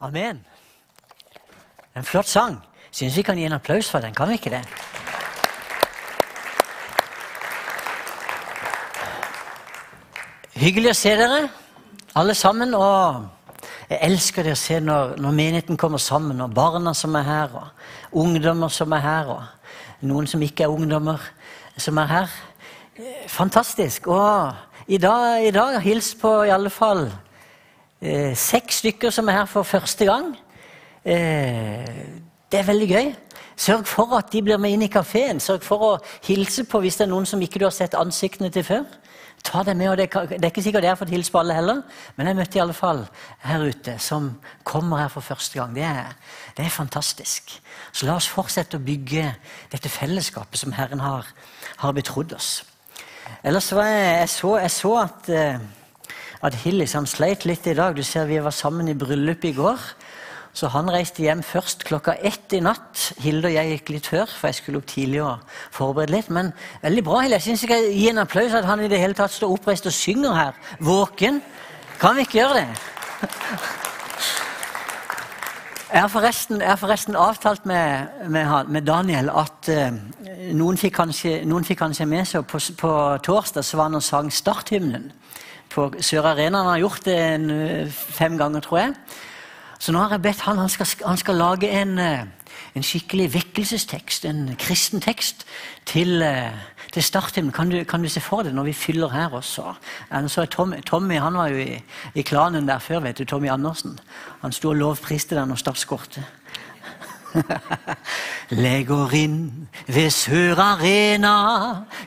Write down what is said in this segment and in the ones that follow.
Amen. En flott sang. Syns vi kan gi en applaus for den, kan vi ikke det? Hyggelig å se dere, alle sammen. Og jeg elsker det å se når, når menigheten kommer sammen, og barna som er her, og ungdommer som er her, og noen som ikke er ungdommer, som er her. Fantastisk. Og i dag, i dag hils på i alle fall eh, seks stykker som er her for første gang. Eh, det er veldig gøy. Sørg for at de blir med inn i kafeen. Sørg for å hilse på hvis det er noen som ikke du har sett ansiktene til før. Ta dem med, og det, det er ikke sikkert jeg har fått hilse på alle heller, men jeg møtte i alle fall her ute som kommer her for første gang. Det er, det er fantastisk. Så la oss fortsette å bygge dette fellesskapet som Herren har, har betrodd oss. Ellers var jeg, jeg, så, jeg så at, uh, at Hillis han sleit litt i dag. Du ser Vi var sammen i bryllup i går. Så han reiste hjem først klokka ett i natt. Hilde og jeg gikk litt før, for jeg skulle opp tidlig og forberede litt. Men veldig bra, Hilde. Jeg syns jeg skal gi en applaus at han i det hele tatt står oppreist og synger her. Våken. Kan vi ikke gjøre det? Jeg har forresten, forresten avtalt med, med, med Daniel at uh, noen, fikk kanskje, noen, fikk kanskje, med seg på, på torsdag så var han og sang starthymnen på Sør Arena. Han har gjort det en, fem ganger, tror jeg. Så nå har jeg bedt han, han skal, han skal lage en, eh, en, skikkelig vekkelsestekst, en kristen tekst, til, eh, til starthymnen. Kan, kan, du se for deg når vi fyller her også? Så Tommy, Tommy han var jo i, i, klanen der før, vet du. Tommy Andersen. Han sto og lovpriste der når Start. Legger inn ved Sør Arena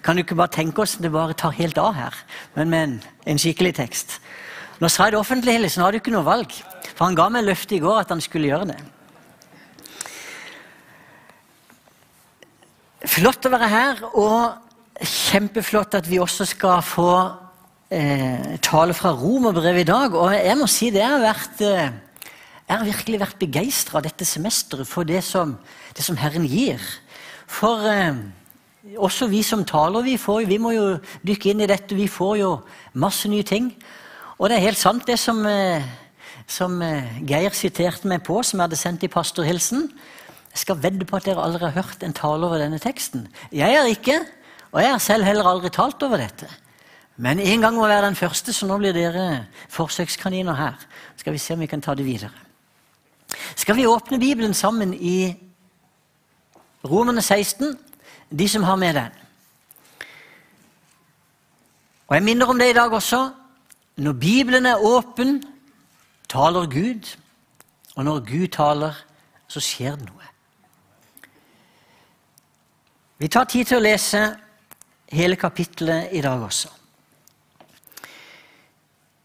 Kan du ikke bare tenke oss det bare tar helt av her? Men med en, skikkelig tekst. Nå sa jeg det offentlig, så nå har du ikke noe valg. For han ga meg løftet i går at han skulle gjøre det. Flott å være her, og kjempeflott at vi også skal få eh, tale fra Romerbrevet i dag. Og jeg må si det har vært eh, Jeg har virkelig vært begeistra dette semesteret for det som, det som, Herren gir. For eh, også vi som taler, vi, får, vi må jo dykke inn i dette. Vi får jo masse nye ting. Og det er helt sant, det som eh, som eh, Geir siterte meg på, som jeg hadde sendt i pastorhilsen. Jeg skal vedde på at dere aldri har hørt en tale over denne teksten. Jeg har ikke, og jeg har selv heller aldri talt over dette. Men en gang må være den første, så nå blir dere forsøkskaniner her. Skal vi se om vi kan ta det videre. Skal vi åpne Bibelen sammen i Romerne 16, de som har med den? Og jeg minner om det i dag også. Når Bibelen er åpen, taler Gud, og når Gud taler, så skjer det noe. Vi tar tid til å lese hele kapittelet i dag også.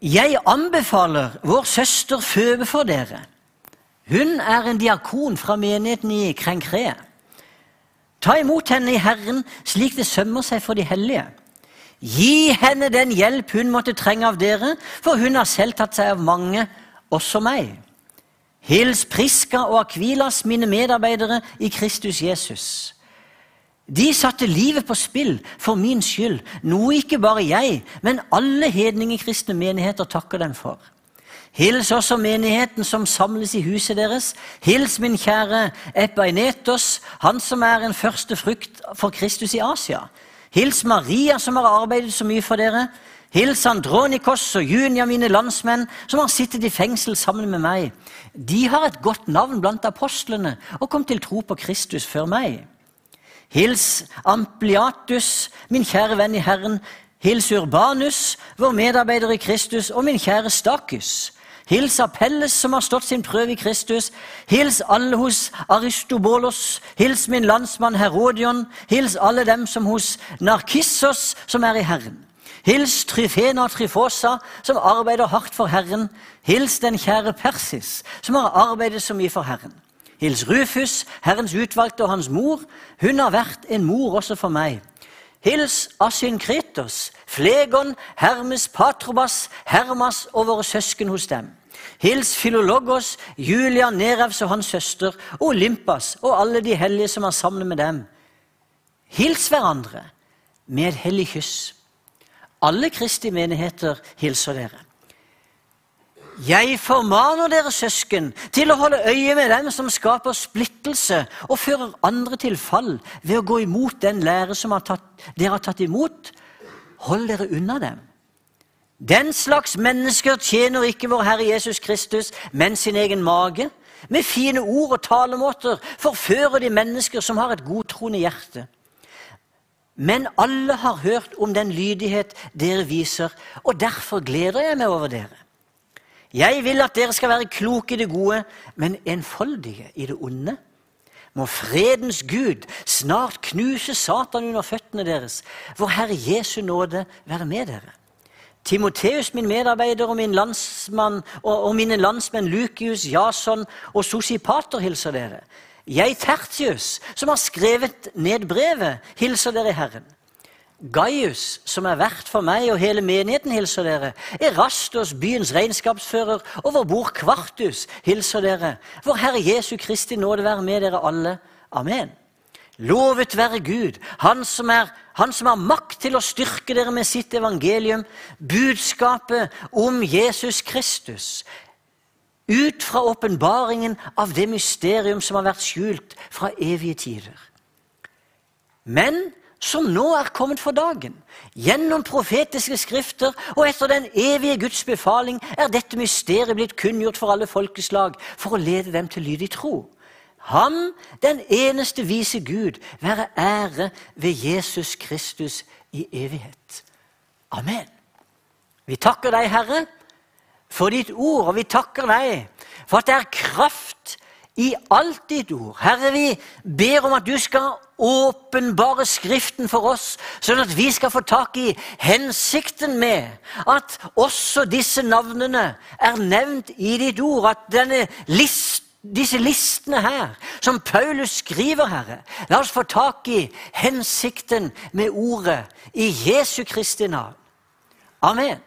Jeg anbefaler vår søster Føbe for dere. Hun er en diakon fra menigheten i Krenkre. Ta imot henne i Herren slik det sømmer seg for de hellige. Gi henne den hjelp hun måtte trenge av dere, for hun har selv tatt seg av mange også meg. Hils Priska og Akvilas, mine medarbeidere i Kristus Jesus. De satte livet på spill for min skyld, noe ikke bare jeg, men alle hedningekristne menigheter takker dem for. Hils også menigheten som samles i huset deres. Hils min kjære Epainetos, han som er en første frukt for Kristus i Asia. Hils Maria, som har arbeidet så mye for dere. Hils Andronikos og Junia, mine landsmenn, som har sittet i fengsel sammen med meg. De har et godt navn blant apostlene og kom til tro på Kristus før meg. Hils Ampliatus, min kjære venn i Herren. Hils Urbanus, vår medarbeider i Kristus, og min kjære Stakus. Hils Apelles, som har stått sin prøve i Kristus. Hils alle hos Aristobolos. Hils min landsmann Herodion. Hils alle dem som hos Narkissos, som er i Herren. Hils Tryfena og Tryfosa, som arbeider hardt for Herren. Hils den kjære Persis, som har arbeidet så mye for Herren. Hils Rufus, Herrens utvalgte og hans mor. Hun har vært en mor også for meg. Hils Asynkritos, Flegon, Hermes, Patrobas, Hermas og våre søsken hos dem. Hils Filologos, Julia, Nerevs og hans søster, Olympas og alle de hellige som er sammen med dem. Hils hverandre med et hellig kyss. Alle Kristi menigheter hilser dere. Jeg formaner dere søsken til å holde øye med dem som skaper splittelse og fører andre til fall ved å gå imot den lære som har tatt, dere har tatt imot. Hold dere unna dem. Den slags mennesker tjener ikke vår Herre Jesus Kristus, men sin egen mage. Med fine ord og talemåter forfører de mennesker som har et godtroende hjerte. Men alle har hørt om den lydighet dere viser, og derfor gleder jeg meg over dere. Jeg vil at dere skal være kloke i det gode, men enfoldige i det onde. Må fredens Gud snart knuse Satan under føttene deres. Vår Herre Jesu nåde være med dere. Timoteus, min medarbeider, og, min landsmann, og, og mine landsmenn Lukius, Jason og Sosipater hilser dere. Jeg, Tertius, som har skrevet ned brevet, hilser dere Herren. Gaius, som er vert for meg og hele menigheten, hilser dere. Erastos, byens regnskapsfører, og vår bror Kvartus hilser dere. Vår Herre Jesu Kristi nåde være med dere alle. Amen. Lovet være Gud, han som, er, han som har makt til å styrke dere med sitt evangelium, budskapet om Jesus Kristus, ut fra åpenbaringen av det mysterium som har vært skjult fra evige tider. Men som nå er kommet for dagen. Gjennom profetiske skrifter og etter den evige Guds befaling er dette mysteriet blitt kunngjort for alle folkeslag for å lede dem til lydig tro. Ham, den eneste vise Gud, være ære ved Jesus Kristus i evighet. Amen. Vi takker deg, Herre, for ditt ord, og vi takker deg for at det er kraft i alt ditt ord. Herre, vi ber om at du skal åpenbare Skriften for oss, sånn at vi skal få tak i hensikten med at også disse navnene er nevnt i ditt ord. At denne list, disse listene her, som Paulus skriver, Herre, la oss få tak i hensikten med ordet i Jesu Kristi navn. Amen.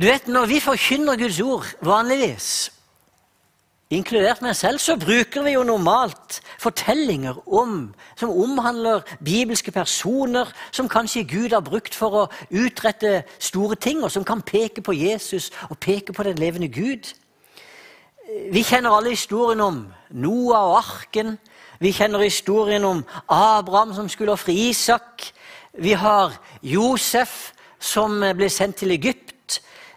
Du vet, Når vi forkynner Guds ord vanligvis, inkludert meg selv, så bruker vi jo normalt fortellinger om, som omhandler bibelske personer som kanskje Gud har brukt for å utrette store ting, og som kan peke på Jesus og peke på den levende Gud. Vi kjenner alle historien om Noah og arken. Vi kjenner historien om Abraham som skulle ofre Isak. Vi har Josef som ble sendt til Egypt.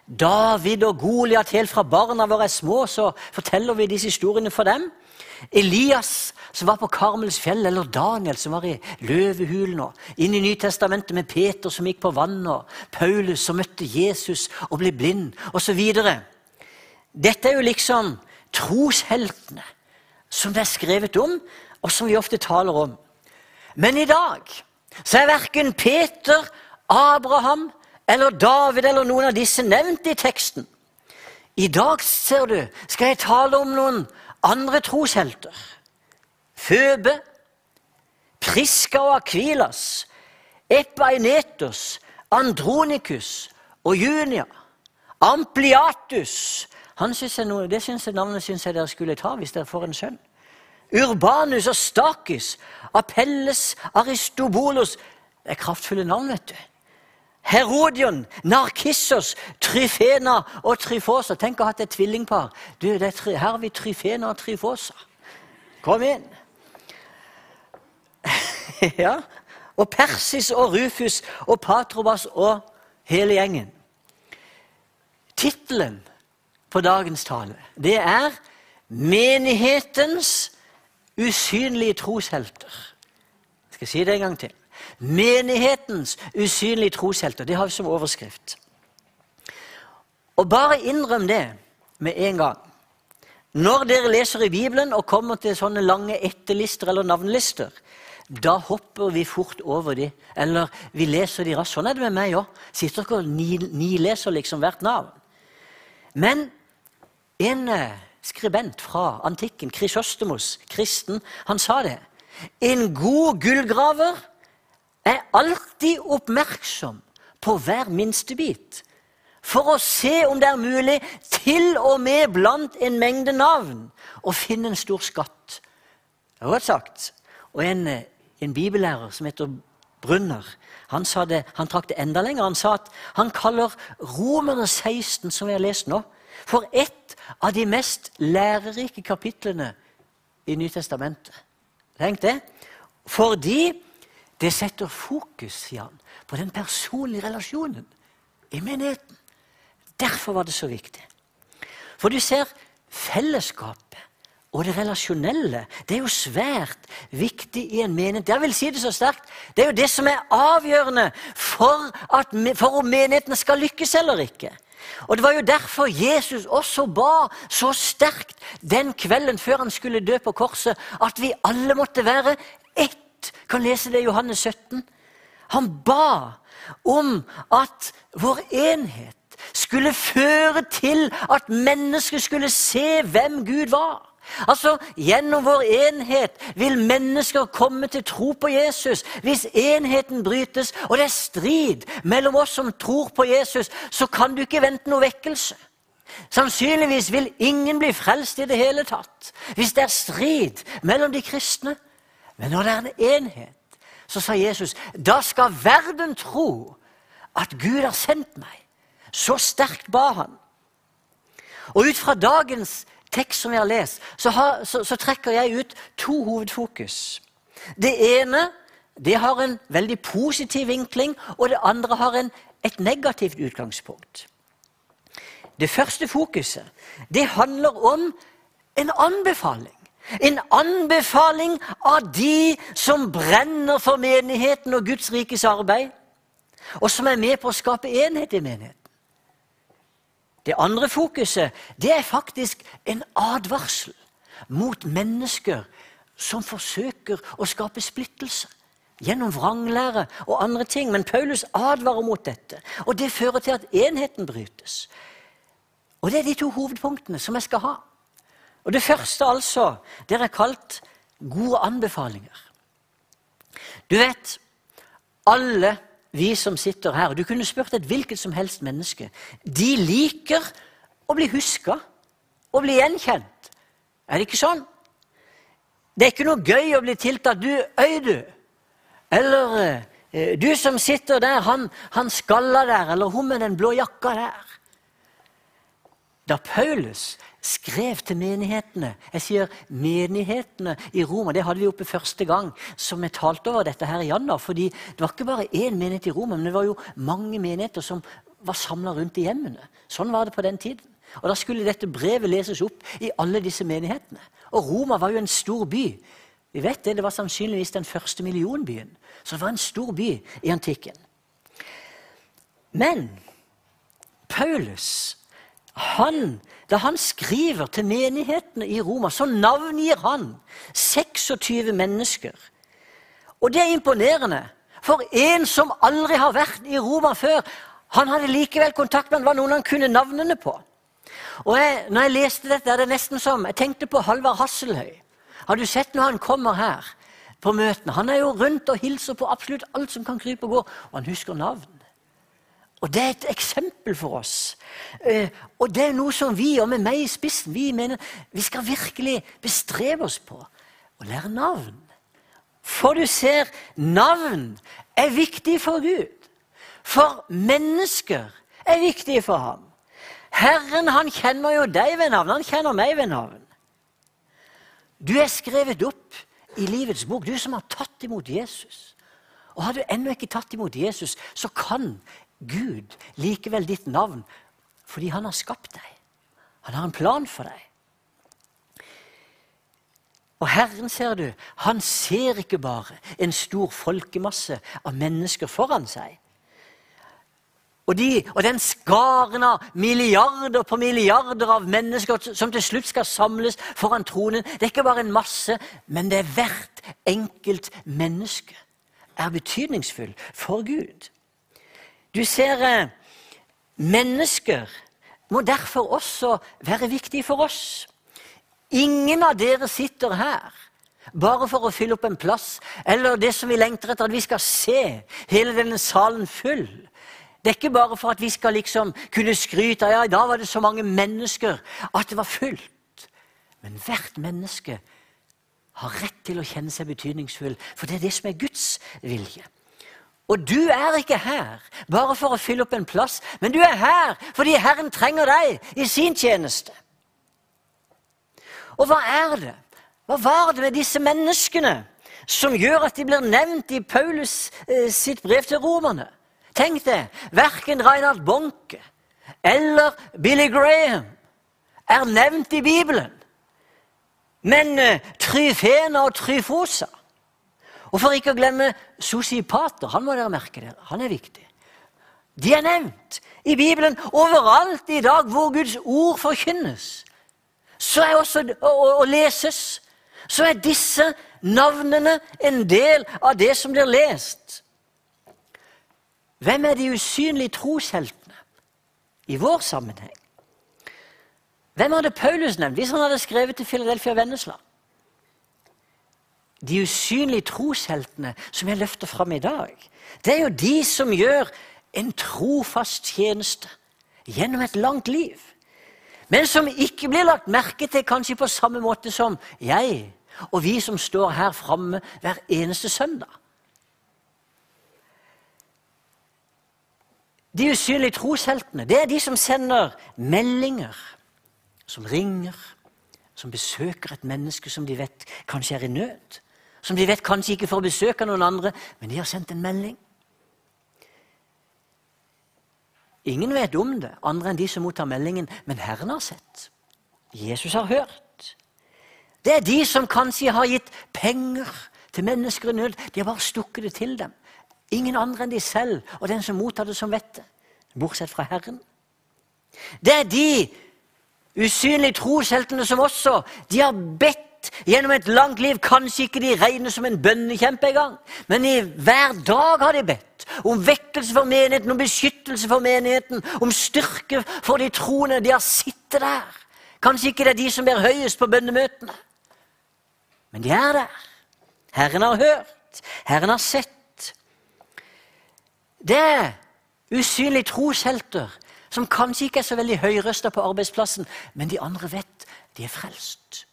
David og Goliat helt fra barna våre er små, så forteller vi disse historiene for dem. Elias som var på Karmels fjell, eller Daniel som var i løvehulen. og Inn i Nytestamentet med Peter som gikk på vannet, og Paulus som møtte Jesus og ble blind, osv. Dette er jo liksom trosheltene som det er skrevet om, og som vi ofte taler om. Men i dag så er verken Peter, Abraham eller David eller noen av disse nevnt i teksten. I dag ser du, skal jeg tale om noen andre troshelter. Føbe, Priska og Akvilas, Epainetos, Andronikus og Junia. Ampliatus synes jeg Det synes jeg navnet synes jeg dere skulle ta hvis dere får en sønn. Urbanus og Stakis, Apelles, Aristobolos Det er kraftfulle navn, vet du. Herodion, Narkissos, Tryfena og Tryfosa. Tenk å ha hatt et tvillingpar. Du, tri, her har vi Tryfena og Tryfosa. Kom inn. ja. Og Persis og Rufus og Patrobas og hele gjengen. Tittelen på dagens tale, det er 'Menighetens usynlige troshelter'. Jeg skal si det en gang til. Menighetens usynlige troshelter. Det har vi som overskrift. Og bare innrøm det med en gang. Når dere leser i Bibelen og kommer til sånne lange etterlister eller navnlister, da hopper vi fort over de, eller vi leser de raskt. Sånn er det med meg òg. Sitter ikke og nileser ni liksom hvert navn. Men en eh, skribent fra antikken, Krysostemos, kristen, han sa det. En god gullgraver er alltid oppmerksom på hver minste bit for å se om det er mulig, til og med blant en mengde navn, å finne en stor skatt. Godt sagt. Og en, en bibellærer som heter Brunner han, det, han trakk det enda lenger. Han sa at han kaller Romerne 16, som vi har lest nå, for ett av de mest lærerike kapitlene i Nytestamentet. Tenk det. Fordi det setter fokus, sier han, på den personlige relasjonen i menigheten. Derfor var det så viktig. For du ser, fellesskapet og det relasjonelle det er jo svært viktig i en menighet. Jeg vil si det så sterkt. Det er jo det som er avgjørende for, at, for om menigheten skal lykkes eller ikke. Og Det var jo derfor Jesus også ba så sterkt den kvelden før han skulle dø på korset, at vi alle måtte være ett. Kan lese det i Johannes 17. Han ba om at vår enhet skulle føre til at mennesker skulle se hvem Gud var. Altså, Gjennom vår enhet vil mennesker komme til tro på Jesus. Hvis enheten brytes, og det er strid mellom oss som tror på Jesus, så kan du ikke vente noe vekkelse. Sannsynligvis vil ingen bli frelst i det hele tatt hvis det er strid mellom de kristne. Men når det er en enhet, så sa Jesus, da skal verden tro at Gud har sendt meg. Så sterkt ba han. Og ut fra dagens tekst som vi har lest, så, har, så, så trekker jeg ut to hovedfokus. Det ene det har en veldig positiv vinkling, og det andre har en, et negativt utgangspunkt. Det første fokuset det handler om en anbefaling. En anbefaling av de som brenner for menigheten og Guds rikes arbeid, og som er med på å skape enhet i menigheten. Det andre fokuset det er faktisk en advarsel mot mennesker som forsøker å skape splittelse gjennom vranglære og andre ting. Men Paulus advarer mot dette, og det fører til at enheten brytes. Og Det er de to hovedpunktene som jeg skal ha. Og Det første altså, det er kalt gode anbefalinger. Du vet, alle vi som sitter her, og du kunne spurt et hvilket som helst menneske, de liker å bli huska og bli gjenkjent. Er det ikke sånn? Det er ikke noe gøy å bli tiltalt 'du, øy, du'. Eller eh, 'du som sitter der, han, han skalla der', eller 'hun med den blå jakka der'. Da Paulus skrev til menighetene Jeg sier menighetene i Roma. Det hadde vi oppe første gang som vi talte over dette her i januar. fordi det var ikke bare én menighet i Roma, men det var jo mange menigheter som var samla rundt i hjemmene. Sånn var det på den tiden. Og Da skulle dette brevet leses opp i alle disse menighetene. Og Roma var jo en stor by. Vi vet Det det var sannsynligvis den første millionbyen. Så det var en stor by i antikken. Men Paulus han, da han skriver til menighetene i Roma, så navngir han 26 mennesker. Og det er imponerende. For en som aldri har vært i Roma før, han hadde likevel kontakt med det var noen han kunne navnene på. Og jeg, når jeg leste dette, er det nesten som Jeg tenkte på Halvard Hasselhøy. Har du sett når han kommer her på møtene? Han er jo rundt og hilser på absolutt alt som kan krype og gå, og han husker navn. Og det er et eksempel for oss. Eh, og det er noe som vi, og med meg i spissen, vi mener vi skal virkelig bestrebe oss på å lære navn. For du ser, navn er viktig for Gud. For mennesker er viktige for ham. Herren han kjenner jo deg ved navn, han kjenner meg ved navn. Du er skrevet opp i livets bok, du som har tatt imot Jesus. Og Har du ennå ikke tatt imot Jesus, så kan Gud likevel ditt navn fordi han har skapt deg. Han har en plan for deg. Og Herren, ser du, han ser ikke bare en stor folkemasse av mennesker foran seg. Og, de, og den skaren av milliarder på milliarder av mennesker som til slutt skal samles foran tronen, det er ikke bare en masse, men det er hvert enkelt menneske er betydningsfull for Gud. Du ser, eh, mennesker må derfor også være viktige for oss. Ingen av dere sitter her bare for å fylle opp en plass, eller det som vi lengter etter, at vi skal se hele denne salen full. Det er ikke bare for at vi skal liksom kunne skryte av ja, i dag var det så mange mennesker at det var fullt. Men hvert menneske har rett til å kjenne seg betydningsfull, for det er det som er Guds vilje. Og du er ikke her bare for å fylle opp en plass, men du er her fordi Herren trenger deg i sin tjeneste. Og hva er det? Hva var det med disse menneskene som gjør at de blir nevnt i Paulus eh, sitt brev til romerne? Tenk deg, verken Reinhard Bonke eller Billy Graham er nevnt i Bibelen. Men uh, Tryfena og Tryfosa Og for ikke å glemme sosiopater. Han må dere merke dere. Han er viktig. De er nevnt i Bibelen overalt i dag hvor Guds ord forkynnes. Så er også, og, og leses. Så er disse navnene en del av det som blir lest. Hvem er de usynlige trosheltene i vår sammenheng? Hvem hadde Paulus nevnt hvis han hadde skrevet til Philadelphia Vennesla? De usynlige trosheltene som jeg løfter fram i dag, det er jo de som gjør en trofast tjeneste gjennom et langt liv. Men som ikke blir lagt merke til kanskje på samme måte som jeg og vi som står her framme hver eneste søndag. De usynlige trosheltene det er de som sender meldinger, som ringer, som besøker et menneske som de vet kanskje er i nød. Som de vet kanskje ikke får besøk av noen andre, men de har sendt en melding. Ingen vet om det, andre enn de som mottar meldingen, men Herren har sett. Jesus har hørt. Det er de som kanskje har gitt penger til mennesker i nød. De har bare stukket det til dem. Ingen andre enn de selv og den som mottar det, som vet det. Bortsett fra Herren. Det er de usynlige trosheltene som også de har bedt gjennom et langt liv. Kanskje ikke de regnes som en bønnekjempe engang, men i hver dag har de bedt. Om vekkelse for menigheten, om beskyttelse for menigheten, om styrke for de troende. De har sittet der. Kanskje ikke det er de som er høyest på bønnemøtene, men de er der. Herren har hørt, Herren har sett. Det er usynlige troshelter som kanskje ikke er så veldig høyrøsta på arbeidsplassen, men de andre vet de er frelst.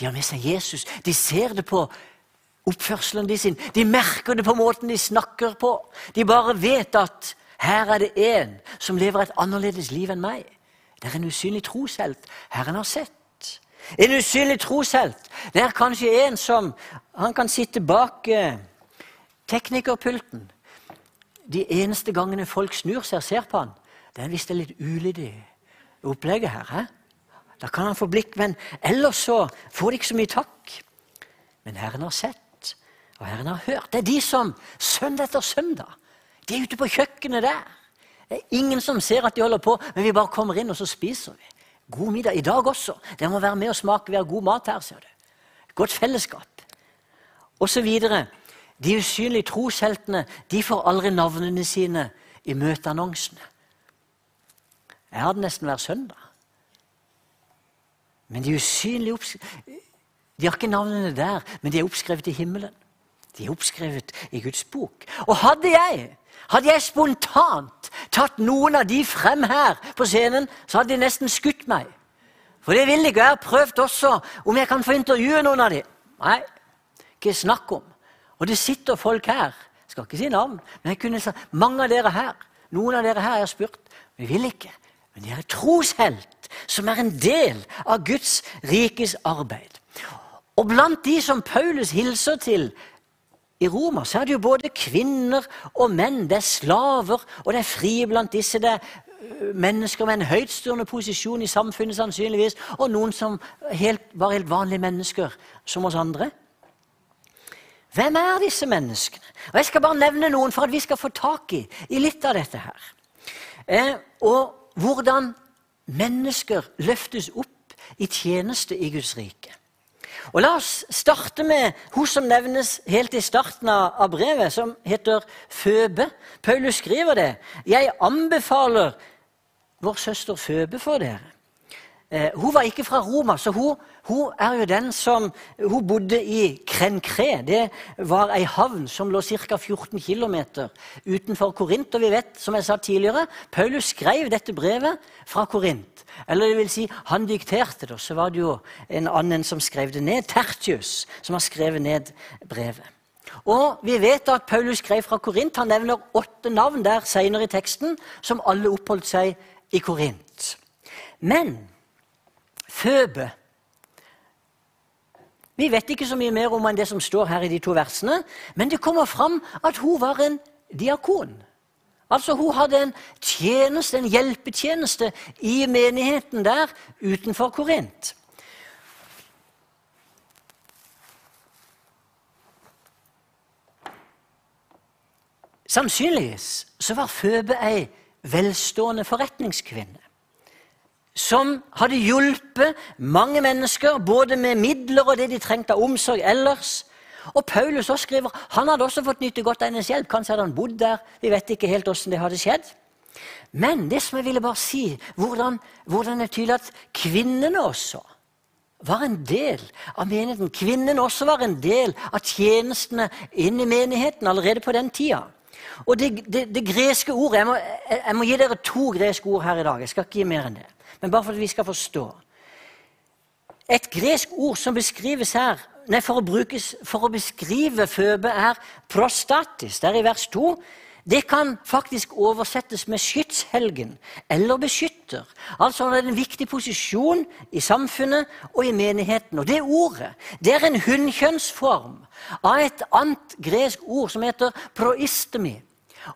De har med seg Jesus. De ser det på oppførselen de sin. De merker det på måten de snakker på. De bare vet at her er det en som lever et annerledes liv enn meg. Det er en usynlig troshelt Herren har sett. En usynlig troshelt det er kanskje en som han kan sitte bak eh, teknikerpulten. De eneste gangene folk snur seg og ser på han, det er hvis det er litt ulydig opplegget her. He? Da kan han få blikk, men ellers så får de ikke så mye takk. Men Herren har sett, og Herren har hørt. Det er de som søndag etter søndag De er ute på kjøkkenet der. Det er ingen som ser at de holder på, men vi bare kommer inn, og så spiser vi. God middag i dag også. Dere må være med og smake. Vi har god mat her, ser du. Godt fellesskap. Og så videre. De usynlige trosheltene de får aldri navnene sine i møteannonsene. Jeg hadde nesten hver søndag. Men de usynlige De har ikke navnene der, men de er oppskrevet i himmelen. De er oppskrevet i Guds bok. Og hadde jeg hadde jeg spontant tatt noen av de frem her på scenen, så hadde de nesten skutt meg. For det vil ikke. Jeg har prøvd også om jeg kan få intervjue noen av dem. Nei, ikke snakk om. Og det sitter folk her. Jeg skal ikke si navn, men jeg kunne sagt mange av dere her. Noen av dere her jeg har spurt. Vi vil ikke. Men de er troshelt, som er en del av Guds rikes arbeid. Og blant de som Paulus hilser til i Roma, så er det jo både kvinner og menn. Det er slaver, og det er frie blant disse. Det er øh, mennesker med en høytstående posisjon i samfunnet, sannsynligvis, og noen som helt, var helt vanlige mennesker, som oss andre. Hvem er disse menneskene? Og Jeg skal bare nevne noen for at vi skal få tak i, i litt av dette her. Eh, og hvordan mennesker løftes opp i tjeneste i Guds rike. Og La oss starte med hun som nevnes helt i starten av brevet, som heter Føbe. Paulus skriver det. Jeg anbefaler vår søster Føbe for dere. Eh, hun var ikke fra Roma, så hun, hun, er jo den som Hun bodde i Krenkre. Det var ei havn som lå ca. 14 km utenfor Korint. Og vi vet, som jeg sa tidligere, Paulus skrev dette brevet fra Korint. Eller det vil si, han dikterte det, og så var det jo en annen som skrev det ned. Tertius, som har skrevet ned brevet. Og vi vet at Paulus skrev fra Korint. Han nevner åtte navn der senere i teksten, som alle oppholdt seg i Korint. Men Føbe Vi vet ikke så mye mer om enn det som står her i de to versene, men det kommer fram at hun var en diakon. Altså Hun hadde en tjeneste, en hjelpetjeneste i menigheten der utenfor Korint. Sannsynligvis så var Føbe ei velstående forretningskvinne som hadde hjulpet mange mennesker, både med midler og det de trengte av omsorg ellers. Og Paulus også skriver han hadde også fått nyte godt av hennes hjelp. Kanskje hadde han bodd der. Vi vet ikke helt hvordan det hadde skjedd. Men det som jeg ville bare si, hvordan, hvordan det er tydelig at kvinnene også var en del av menigheten. Kvinnene også var en del av tjenestene inn i menigheten allerede på den tida. Og det, det, det greske ordet jeg må, jeg, må, gi dere to greske ord her i dag. Jeg skal ikke gi mer enn det. Men bare for at vi skal forstå. Et gresk ord som beskrives her nei, for, å brukes, for å beskrive føbe, er prostatis. Det er i vers 2. Det kan faktisk oversettes med skytshelgen eller beskytter. Altså det er en viktig posisjon i samfunnet og i menigheten. Og det ordet det er en hunnkjønnsform av et annet gresk ord som heter proistemi.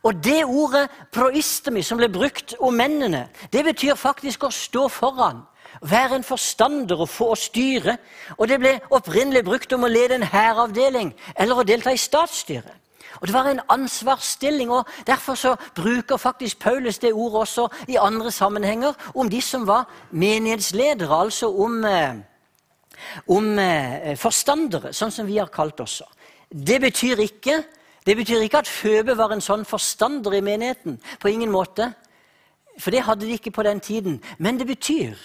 Og det ordet proistemi som ble brukt om mennene, det betyr faktisk å stå foran. Være en forstander og få å styre. Og det ble opprinnelig brukt om å lede en hæravdeling eller å delta i statsstyret. Og Det var en ansvarsstilling, og derfor så bruker faktisk Paulus det ordet også i andre sammenhenger om de som var menighetsledere, altså om, eh, om eh, forstandere, sånn som vi har kalt også. Det betyr ikke det betyr ikke at Føbe var en sånn forstander i menigheten. På ingen måte. For det hadde de ikke på den tiden. Men det betyr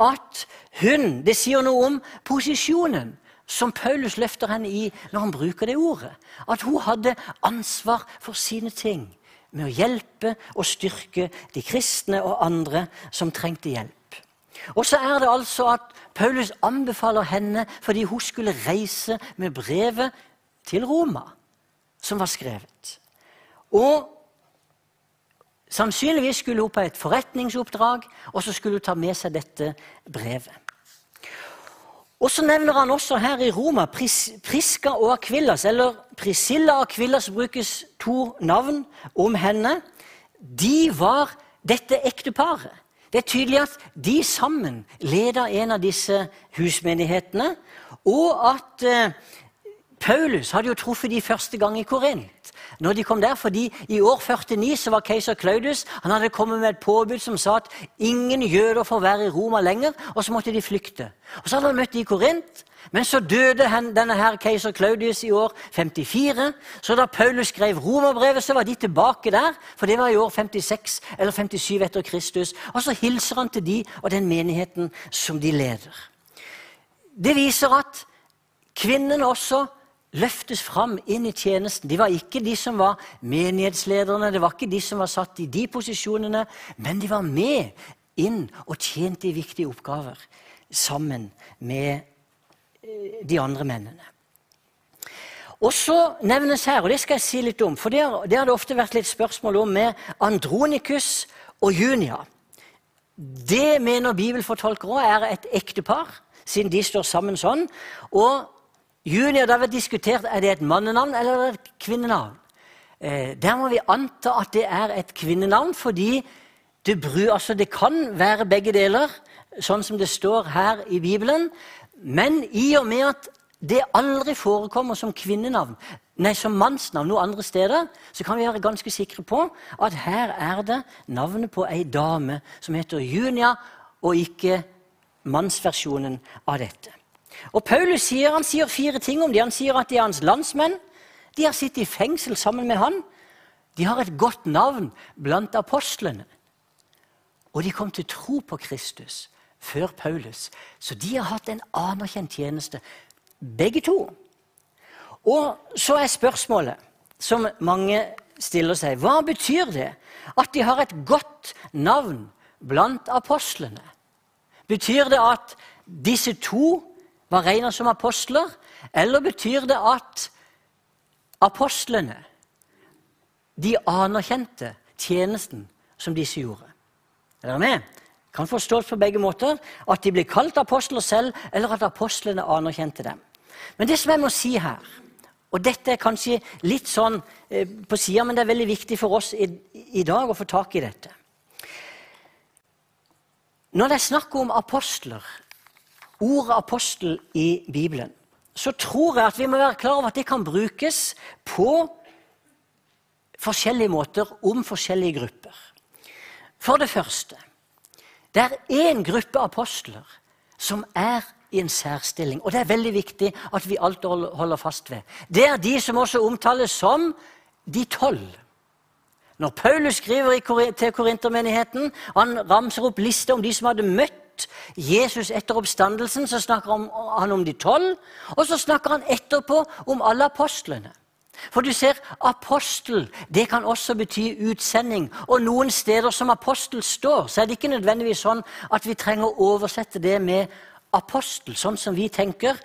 at hun Det sier noe om posisjonen som Paulus løfter henne i når han bruker det ordet. At hun hadde ansvar for sine ting med å hjelpe og styrke de kristne og andre som trengte hjelp. Og så er det altså at Paulus anbefaler henne fordi hun skulle reise med brevet til Roma som var skrevet. Og Sannsynligvis skulle hun på et forretningsoppdrag, og så skulle hun ta med seg dette brevet. Og så nevner han også her i Roma Pris, Priska og Akvillas, eller Priscilla og Akvillas brukes to navn om henne. De var dette ekteparet. Det er tydelig at de sammen leda en av disse husmenighetene, og at eh, Paulus hadde jo truffet de første gang i Korint. Når de kom der, fordi I år 49 så var keiser Claudus han hadde kommet med et påbud som sa at ingen jøder får være i Roma lenger, og så måtte de flykte. Og Så hadde han møtt de i Korint, men så døde denne her keiser Claudius i år 54. Så da Paulus skrev romerbrevet, så var de tilbake der, for det var i år 56 eller 57 etter Kristus. Og så hilser han til de og den menigheten som de leder. Det viser at kvinnene også løftes fram inn i tjenesten. De var ikke de som var menighetslederne, det var ikke de som var satt i de posisjonene, men de var med inn og tjente i viktige oppgaver sammen med eh, de andre mennene. Og så nevnes her, og det skal jeg si litt om, for det har det, har ofte vært litt spørsmål om med Andronikus og Junia. Det mener bibelfortolkere er et ektepar, siden de står sammen sånn. Og Junior, det har vært diskutert er det et mannenavn eller et kvinnenavn. Eh, der må vi anta at det er et kvinnenavn, fordi det, bru, altså det kan være begge deler, sånn som det står her i Bibelen. Men i og med at det aldri forekommer som kvinnenavn, nei, som mannsnavn noen andre steder, så kan vi være ganske sikre på at her er det navnet på ei dame som heter Junia, og ikke mannsversjonen av dette. Og Paulus sier, han sier fire ting om dem. Han sier at de er hans landsmenn. De har sittet i fengsel sammen med han. De har et godt navn blant apostlene. Og de kom til tro på Kristus før Paulus. Så de har hatt en anerkjent tjeneste, begge to. Og så er spørsmålet som mange stiller seg, hva betyr det at de har et godt navn blant apostlene? Betyr det at disse to var regna som apostler? Eller betyr det at apostlene de anerkjente tjenesten som disse gjorde. Er dere med? Kan forstås på begge måter. At de ble kalt apostler selv, eller at apostlene anerkjente dem. Men det som jeg må si her, og dette er kanskje litt sånn eh, på sida, men det er veldig viktig for oss i, i dag å få tak i dette. Når det er snakk om apostler, ordet apostel i Bibelen, så tror jeg at vi må være klar over at det kan brukes på forskjellige måter om forskjellige grupper. For det første det er én gruppe apostler som er i en særstilling. Og det er veldig viktig at vi alltid holder fast ved. Det er de som også omtales som de tolv. Når Paulus skriver til korintermenigheten, han ramser opp liste om de som hadde møtt Jesus etter oppstandelsen, så snakker han om de tolv, og så snakker han etterpå om alle apostlene. For du ser, apostel det kan også bety utsending. Og noen steder som apostel står, så er det ikke nødvendigvis sånn at vi trenger å oversette det med apostel, sånn som vi tenker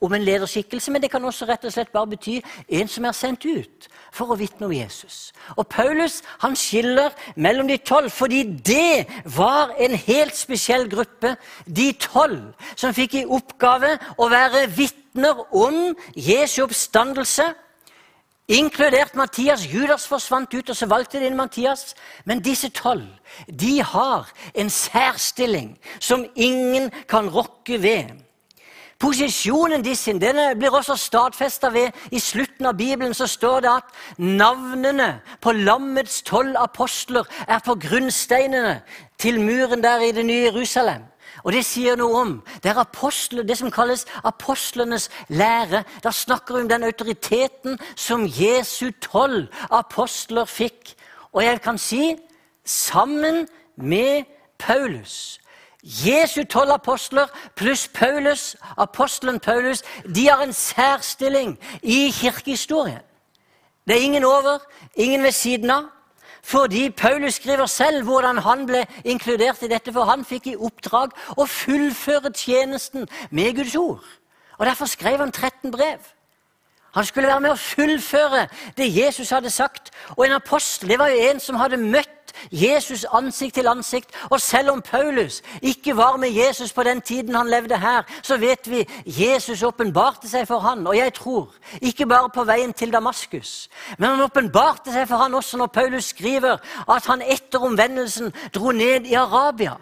om en lederskikkelse, men det kan også rett og slett bare bety en som er sendt ut for å vitne om Jesus. Og Paulus han skiller mellom de tolv, fordi det var en helt spesiell gruppe. De tolv som fikk i oppgave å være vitner om Jesu oppstandelse Inkludert Mattias. Judas forsvant ut, og så valgte de inn Mattias. Men disse tolv de har en særstilling som ingen kan rokke ved. Posisjonen sin denne blir også stadfesta ved I slutten av Bibelen så står det at navnene på lammets tolv apostler er på grunnsteinene til muren der i det nye Jerusalem. Og det sier noe om det er apostler, det som kalles apostlenes lære. Da snakker vi om den autoriteten som Jesu tolv apostler fikk. Og jeg kan si sammen med Paulus. Jesu tolv apostler pluss Paulus, apostelen Paulus, de har en særstilling i kirkehistorien. Det er ingen over, ingen ved siden av. Fordi Paulus skriver selv hvordan han ble inkludert i dette, for han fikk i oppdrag å fullføre tjenesten med Guds ord. Og Derfor skrev han 13 brev. Han skulle være med å fullføre det Jesus hadde sagt. Og en apostel det var jo en som hadde møtt Jesus ansikt til ansikt. Og selv om Paulus ikke var med Jesus på den tiden han levde her, så vet vi Jesus åpenbarte seg for han, og jeg tror, ikke bare på veien til Damaskus, men han åpenbarte seg for han også når Paulus skriver at han etter omvendelsen dro ned i Arabia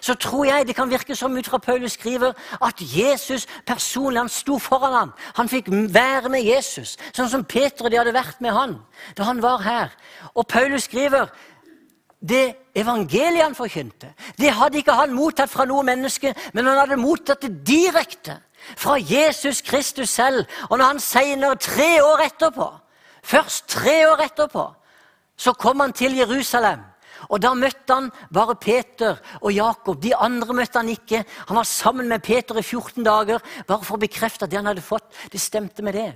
så tror jeg det kan virke som ut fra Paulus skriver, at Jesus personlig han sto foran ham. Han fikk være med Jesus, sånn som Peter og de hadde vært med han da han var her. Og Paulus skriver det evangeliet han forkynte, det hadde ikke han mottatt fra noe menneske, men han hadde mottatt det direkte fra Jesus Kristus selv. Og når han senere, tre år etterpå, først tre år etterpå, så kom han til Jerusalem. Og Da møtte han bare Peter og Jakob. De andre møtte han ikke. Han var sammen med Peter i 14 dager bare for å bekrefte at det han hadde fått, det stemte med det.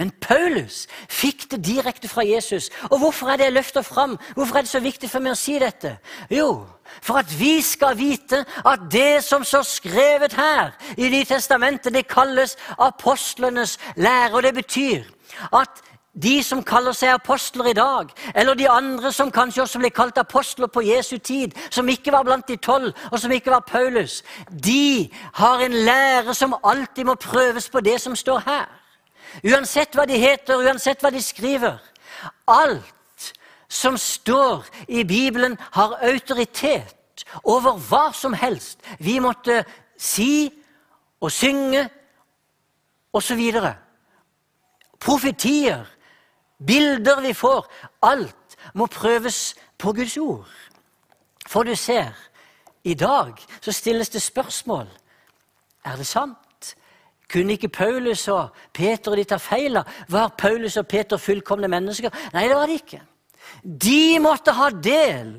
Men Paulus fikk det direkte fra Jesus. Og hvorfor er det løfta fram? Hvorfor er det så viktig for meg å si dette? Jo, for at vi skal vite at det som står skrevet her i Nytestamentet, det kalles apostlenes lære. Og det betyr at de som kaller seg apostler i dag, eller de andre som kanskje også ble kalt apostler på Jesu tid, som ikke var blant de tolv, og som ikke var Paulus, de har en lære som alltid må prøves på det som står her. Uansett hva de heter, uansett hva de skriver. Alt som står i Bibelen, har autoritet over hva som helst vi måtte si og synge osv. Profetier, bilder vi får. Alt må prøves på Guds ord. For du ser, i dag så stilles det spørsmål. Er det sant? Kunne ikke Paulus og Peter og de ta feil? Var Paulus og Peter fullkomne mennesker? Nei, det var de ikke. De måtte ha del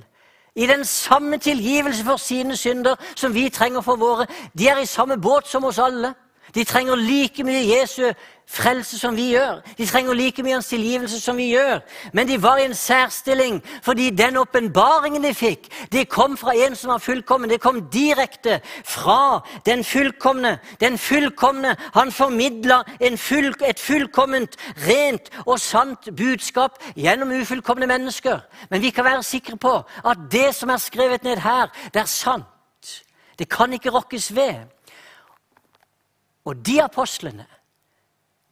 i den samme tilgivelse for sine synder som vi trenger for våre. De er i samme båt som oss alle. De trenger like mye Jesu frelse som vi gjør. De trenger like mye hans tilgivelse som vi gjør. Men de var i en særstilling fordi den åpenbaringen de fikk, det kom fra en som var fullkommen. Det kom direkte fra den fullkomne. Den fullkomne. Han formidla full, et fullkomment, rent og sant budskap gjennom ufullkomne mennesker. Men vi kan være sikre på at det som er skrevet ned her, det er sant. Det kan ikke rokkes ved. Og de apostlene,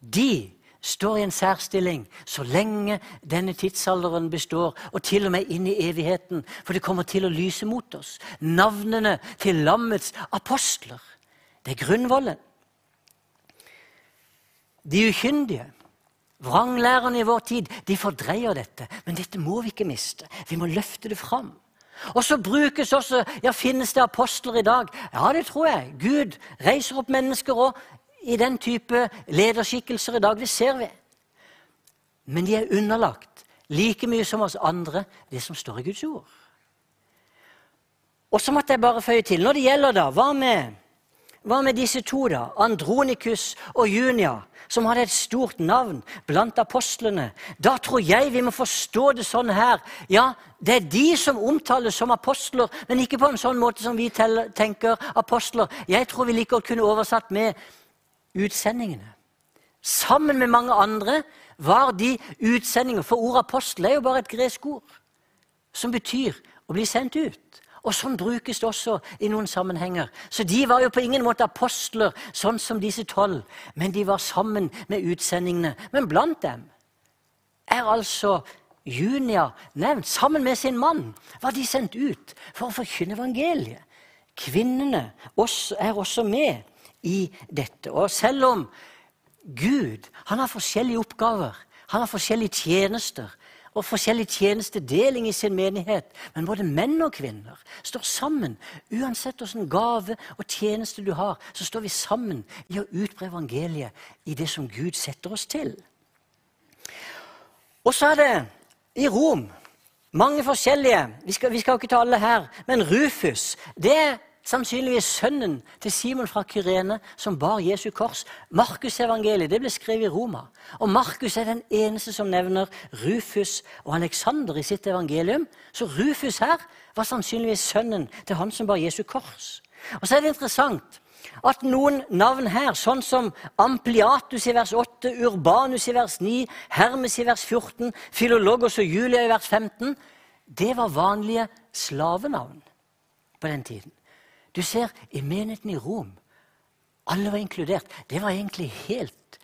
de står i en særstilling så lenge denne tidsalderen består, og til og med inn i evigheten, for det kommer til å lyse mot oss. Navnene til lammets apostler. Det er grunnvollen. De ukyndige, vranglærerne i vår tid, de fordreier dette. Men dette må vi ikke miste. Vi må løfte det fram. Og så brukes også Ja, finnes det apostler i dag? Ja, det tror jeg. Gud reiser opp mennesker òg i den type lederskikkelser i dag. Det ser vi. Men de er underlagt like mye som oss andre det som står i Guds ord. Og så måtte jeg bare føye til Når det gjelder da, hva med, hva med disse to, da? Andronikus og Junia som hadde et stort navn blant apostlene. Da tror jeg vi må forstå det sånn her. Ja, det er de som omtales som apostler, men ikke på en sånn måte som vi tenker apostler. Jeg tror vi like godt kunne oversatt med utsendingene. Sammen med mange andre var de utsendinger. For ordet apostel er jo bare et gresk ord som betyr å bli sendt ut. Og sånn brukes det også i noen sammenhenger. Så de var jo på ingen måte apostler, sånn som disse tolv. Men de var sammen med utsendingene. Men blant dem er altså Junia nevnt. Sammen med sin mann var de sendt ut for å forkynne evangeliet. Kvinnene er også med i dette. Og selv om Gud han har forskjellige oppgaver, han har forskjellige tjenester, og forskjellig tjenestedeling i sin menighet. Men både menn og kvinner står sammen. Uansett hvilken gave og tjeneste du har, så står vi sammen i å utbre evangeliet i det som Gud setter oss til. Og så er det i Rom mange forskjellige Vi skal, vi skal ikke ta alle her, men Rufus det er sannsynligvis sønnen til Simon fra Kyrene som bar Jesu kors. Markusevangeliet ble skrevet i Roma. Og Markus er den eneste som nevner Rufus og Aleksander i sitt evangelium. Så Rufus her var sannsynligvis sønnen til han som bar Jesu kors. Og så er det interessant at noen navn her, sånn som Ampliatus i vers 8, Urbanus i vers 9, Hermes i vers 14, Filologos og Julia i vers 15, det var vanlige slavenavn på den tiden. Du ser, i menigheten i Rom alle var inkludert. Det var egentlig helt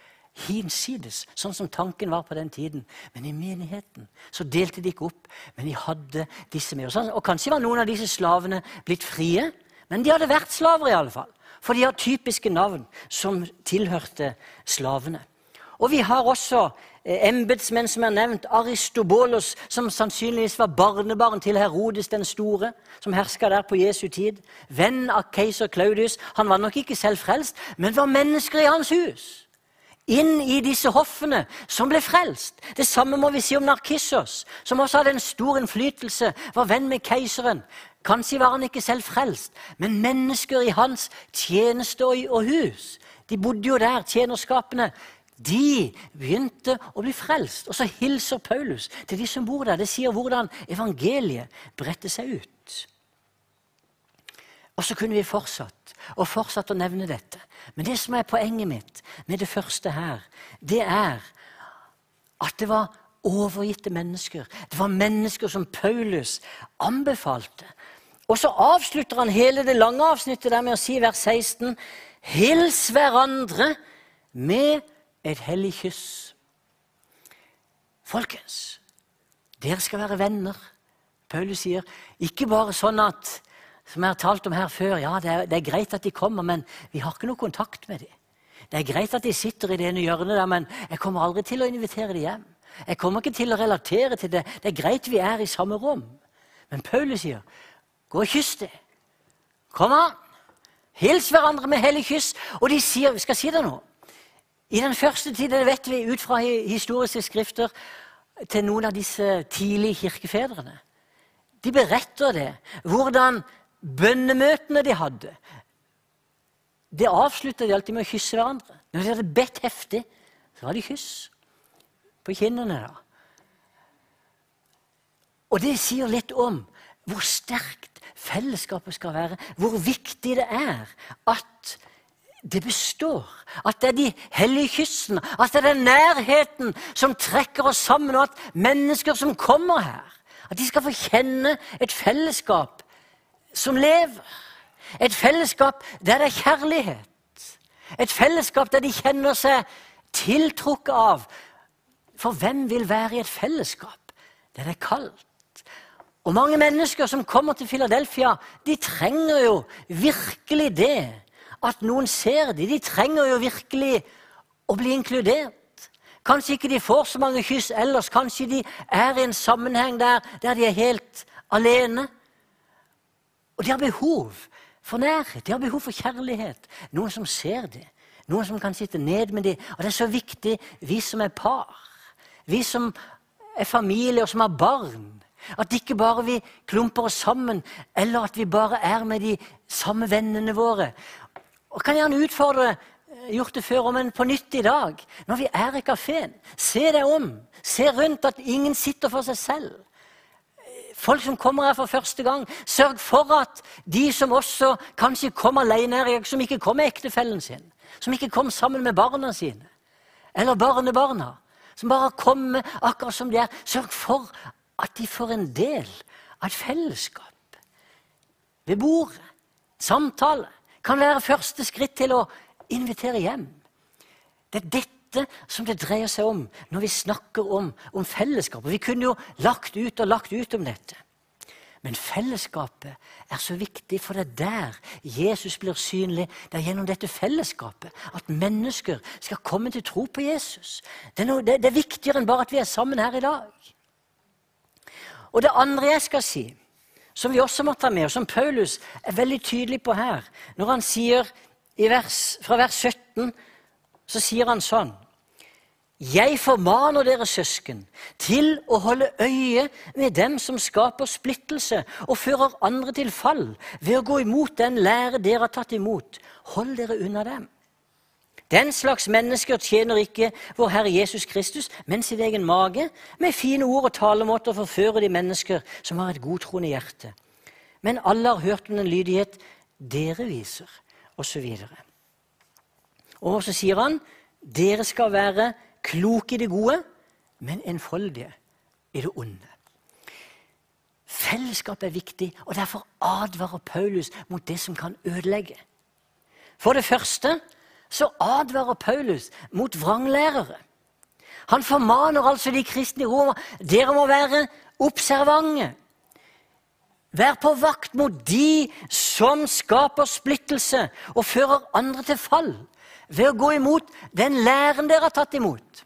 hinsides, sånn som tanken var på den tiden. Men i menigheten så delte de ikke opp, men de hadde disse med. Og, og kanskje var noen av disse slavene blitt frie, men de hadde vært slaver i alle fall. For de har typiske navn som tilhørte slavene. Og vi har også embetsmenn som er nevnt. Aristobolos, som sannsynligvis var barnebarn til Herodes den store, som herska der på Jesu tid. Venn av keiser Claudius. Han var nok ikke selv frelst, men var mennesker i hans hus. Inn i disse hoffene som ble frelst. Det samme må vi si om Narkissos, som også hadde en stor innflytelse, var venn med keiseren. Kanskje var han ikke selv frelst, men mennesker i hans tjeneste og hus. De bodde jo der, tjenerskapene. De begynte å bli frelst. Og så hilser Paulus til de som bor der. Det sier hvordan evangeliet bredte seg ut. Og så kunne vi fortsatt og fortsatt å nevne dette. Men det som er poenget mitt med det første her, det er at det var overgitte mennesker. Det var mennesker som Paulus anbefalte. Og så avslutter han hele det lange avsnittet der med å si vers 16.: Hils hverandre med et hellig kyss. Folkens, dere skal være venner. Paulus sier ikke bare sånn at som jeg har talt om her før, ja, det er, det er greit at de kommer, men vi har ikke noe kontakt med dem. Det er greit at de sitter i det ene hjørnet der, men jeg kommer aldri til å invitere dem hjem. Jeg kommer ikke til å relatere til det. Det er greit vi er i samme rom. Men Paulus sier, gå og kyss dem. Kom an! Hils hverandre med hellig kyss. Og de sier, vi skal si det nå, i den første tiden vet vi ut fra historiske skrifter, til noen av disse tidlige kirkefedrene. De beretter det, hvordan bønnemøtene de hadde. det avslutta de alltid med å kysse hverandre. Når de hadde bedt heftig, så var det kyss på kinnene. da. Og det sier litt om hvor sterkt fellesskapet skal være, hvor viktig det er at det består. At det er de hellige kyssene, at det er den nærheten som trekker oss sammen, og at mennesker som kommer her, at de skal få kjenne et fellesskap som lever. Et fellesskap der det er kjærlighet. Et fellesskap der de kjenner seg tiltrukket av. For hvem vil være i et fellesskap der det er kaldt? Og mange mennesker som kommer til Philadelphia, de trenger jo virkelig det. At noen ser dem. De trenger jo virkelig å bli inkludert. Kanskje ikke de får så mange kyss ellers. Kanskje de er i en sammenheng der, der de er helt alene. Og de har behov for nærhet. De har behov for kjærlighet. Noen som ser det. Noen som kan sitte ned med dem. Og det er så viktig, vi som er par, vi som er familie og som har barn, at ikke bare vi klumper oss sammen, eller at vi bare er med de samme vennene våre. Og kan gjerne utfordre eh, gjort det før, men på nytt i dag. Når vi er i kafeen, se deg om. Se rundt at ingen sitter for seg selv. Folk som kommer her for første gang, sørg for at de som også kanskje kom alene her, som ikke kom med ektefellen sin, som ikke kom sammen med barna sine, eller barnebarna, som bare kommer akkurat som de er, sørg for at de får en del av et fellesskap. Ved bordet. Samtale. Kan være første skritt til å invitere hjem. Det er dette som det dreier seg om når vi snakker om, om fellesskap. Vi kunne jo lagt ut og lagt ut om dette. Men fellesskapet er så viktig, for det er der Jesus blir synlig. Det er gjennom dette fellesskapet at mennesker skal komme til tro på Jesus. Det er, noe, det, det er viktigere enn bare at vi er sammen her i dag. Og det andre jeg skal si, som vi også må ta med, og som Paulus er veldig tydelig på her, når han sier vers, fra vers 17, så sier han sånn jeg formaner dere søsken til å holde øye med dem som skaper splittelse og fører andre til fall, ved å gå imot den lære dere har tatt imot. Hold dere unna dem. Den slags mennesker tjener ikke vår Herre Jesus Kristus, men sin egen mage, med fine ord og talemåter forfører de mennesker som har et godtroende hjerte. Men alle har hørt om den lydighet dere viser, osv. Og, og så sier han dere skal være kloke i det gode, men enfoldige i det onde. Fellesskap er viktig, og derfor advarer Paulus mot det som kan ødelegge. For det første så advarer Paulus mot vranglærere. Han formaner altså de kristne i Roma dere må være observante. Vær på vakt mot de som skaper splittelse og fører andre til fall, ved å gå imot den læren dere har tatt imot.